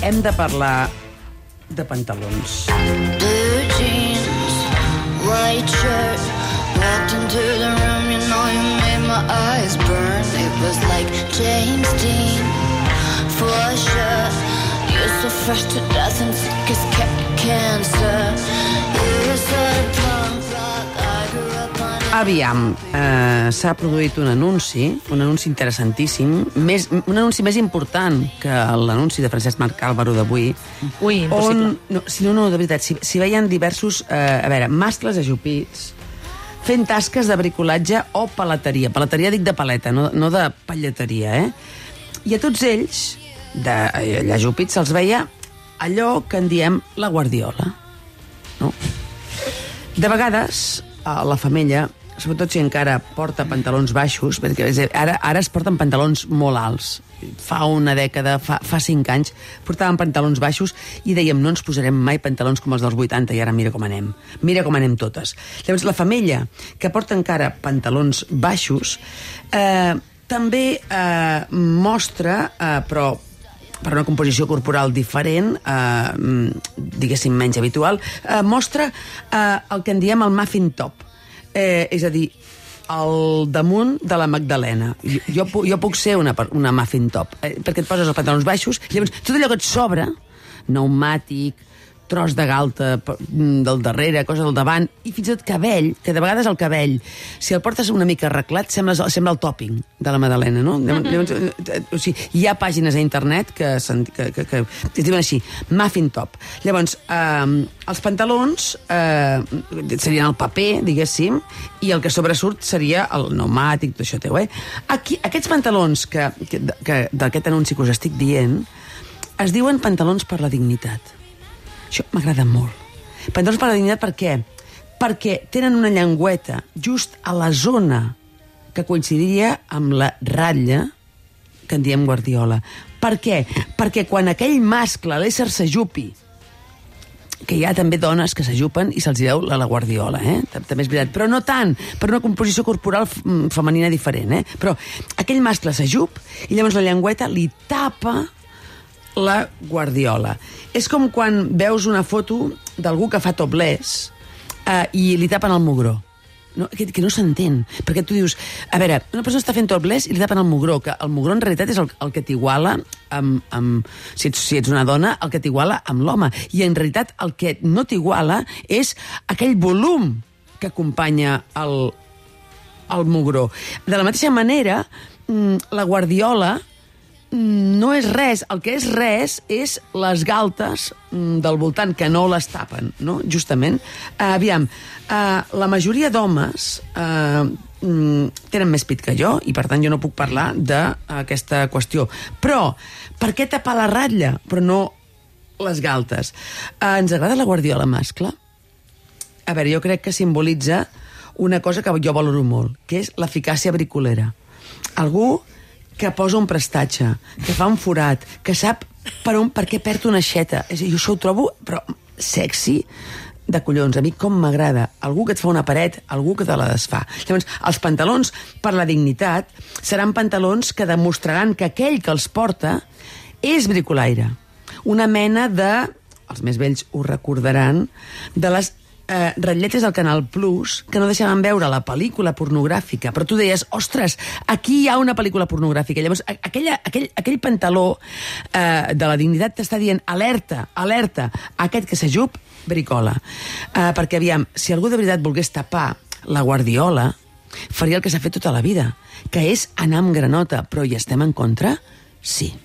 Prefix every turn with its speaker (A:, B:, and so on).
A: hem de parlar de pantalons.
B: Blue jeans, white shirt. Walked into the room, you know you made my eyes burn. It was like James Dean, for sure. You're so fresh to death and sick as ca- cancer.
A: Aviam, eh, s'ha produït un anunci, un anunci interessantíssim, més, un anunci més important que l'anunci de Francesc Marc Álvaro d'avui,
C: Ui, impossible.
A: on, no, si no, no, de veritat, si, si veien diversos, eh, a veure, mascles ajupits, fent tasques de bricolatge o paleteria. Paleteria dic de paleta, no, no de pallateria, eh? I a tots ells, de, eh, allà ajupits, se'ls veia allò que en diem la guardiola, no? De vegades, a la femella, sobretot si encara porta pantalons baixos, perquè ara, ara es porten pantalons molt alts. Fa una dècada, fa, fa cinc anys, portàvem pantalons baixos i dèiem no ens posarem mai pantalons com els dels 80 i ara mira com anem. Mira com anem totes. Llavors, la femella que porta encara pantalons baixos eh, també eh, mostra, eh, però per una composició corporal diferent, eh, mm, diguéssim menys habitual, eh, mostra eh, el que en diem el muffin top. Eh, és a dir, al damunt de la Magdalena. Jo, jo, pu- jo puc ser una, una muffin top, eh, perquè et poses els pantalons baixos, llavors tot allò que et sobra, pneumàtic, tros de galta mm, del darrere, cosa del davant, i fins i tot cabell, que de vegades el cabell, si el portes una mica arreglat, sembla, sembla el topping de la Madalena, no? Eh, eh, o sigui, hi ha pàgines a internet que, que, que, que, que diuen així, muffin top. Llavors, eh, els pantalons eh, serien el paper, diguéssim, i el que sobresurt seria el pneumàtic, tot això teu, eh? Aquí, aquests pantalons que, que, que d'aquest anunci que us estic dient, es diuen pantalons per la dignitat. Això m'agrada molt. Pantalons per la dignitat per què? Perquè tenen una llengüeta just a la zona que coincidiria amb la ratlla que en diem guardiola. Per què? Perquè quan aquell mascle, l'ésser s'ajupi, que hi ha també dones que s'ajupen i se'ls veu la, la guardiola, eh? Tam- També és veritat. Però no tant, per una composició corporal mm, femenina diferent, eh? Però aquell mascle s'ajup i llavors la llengüeta li tapa la guardiola. És com quan veus una foto d'algú que fa topless eh, i li tapen el mugró. No, que, que no s'entén, perquè tu dius a veure, una persona està fent topless i li tapen el mugró que el mugró en realitat és el, el que t'iguala amb, amb, si, ets, si ets una dona el que t'iguala amb l'home i en realitat el que no t'iguala és aquell volum que acompanya el, el mugró. De la mateixa manera, mm, la guardiola no és res. El que és res és les galtes mm, del voltant, que no les tapen, no? justament. Uh, aviam, uh, la majoria d'homes uh, tenen més pit que jo i, per tant, jo no puc parlar d'aquesta qüestió. Però, per què tapar la ratlla, però no les galtes? Uh, ens agrada la guardiola mascle? A veure, jo crec que simbolitza una cosa que jo valoro molt, que és l'eficàcia bricolera. Algú que posa un prestatge, que fa un forat, que sap per, on, per què perd una aixeta. És dir, jo això ho trobo però sexy de collons. A mi com m'agrada. Algú que et fa una paret, algú que te la desfà. Llavors, els pantalons per la dignitat seran pantalons que demostraran que aquell que els porta és bricolaire. Una mena de, els més vells ho recordaran, de les eh, ratlletes del Canal Plus que no deixaven veure la pel·lícula pornogràfica, però tu deies, ostres, aquí hi ha una pel·lícula pornogràfica. Llavors, aquella, aquell, aquell pantaló eh, de la dignitat t'està dient, alerta, alerta, aquest que s'ajup, bricola. Eh, perquè, aviam, si algú de veritat volgués tapar la guardiola, faria el que s'ha fet tota la vida, que és anar amb granota, però hi estem en contra? Sí.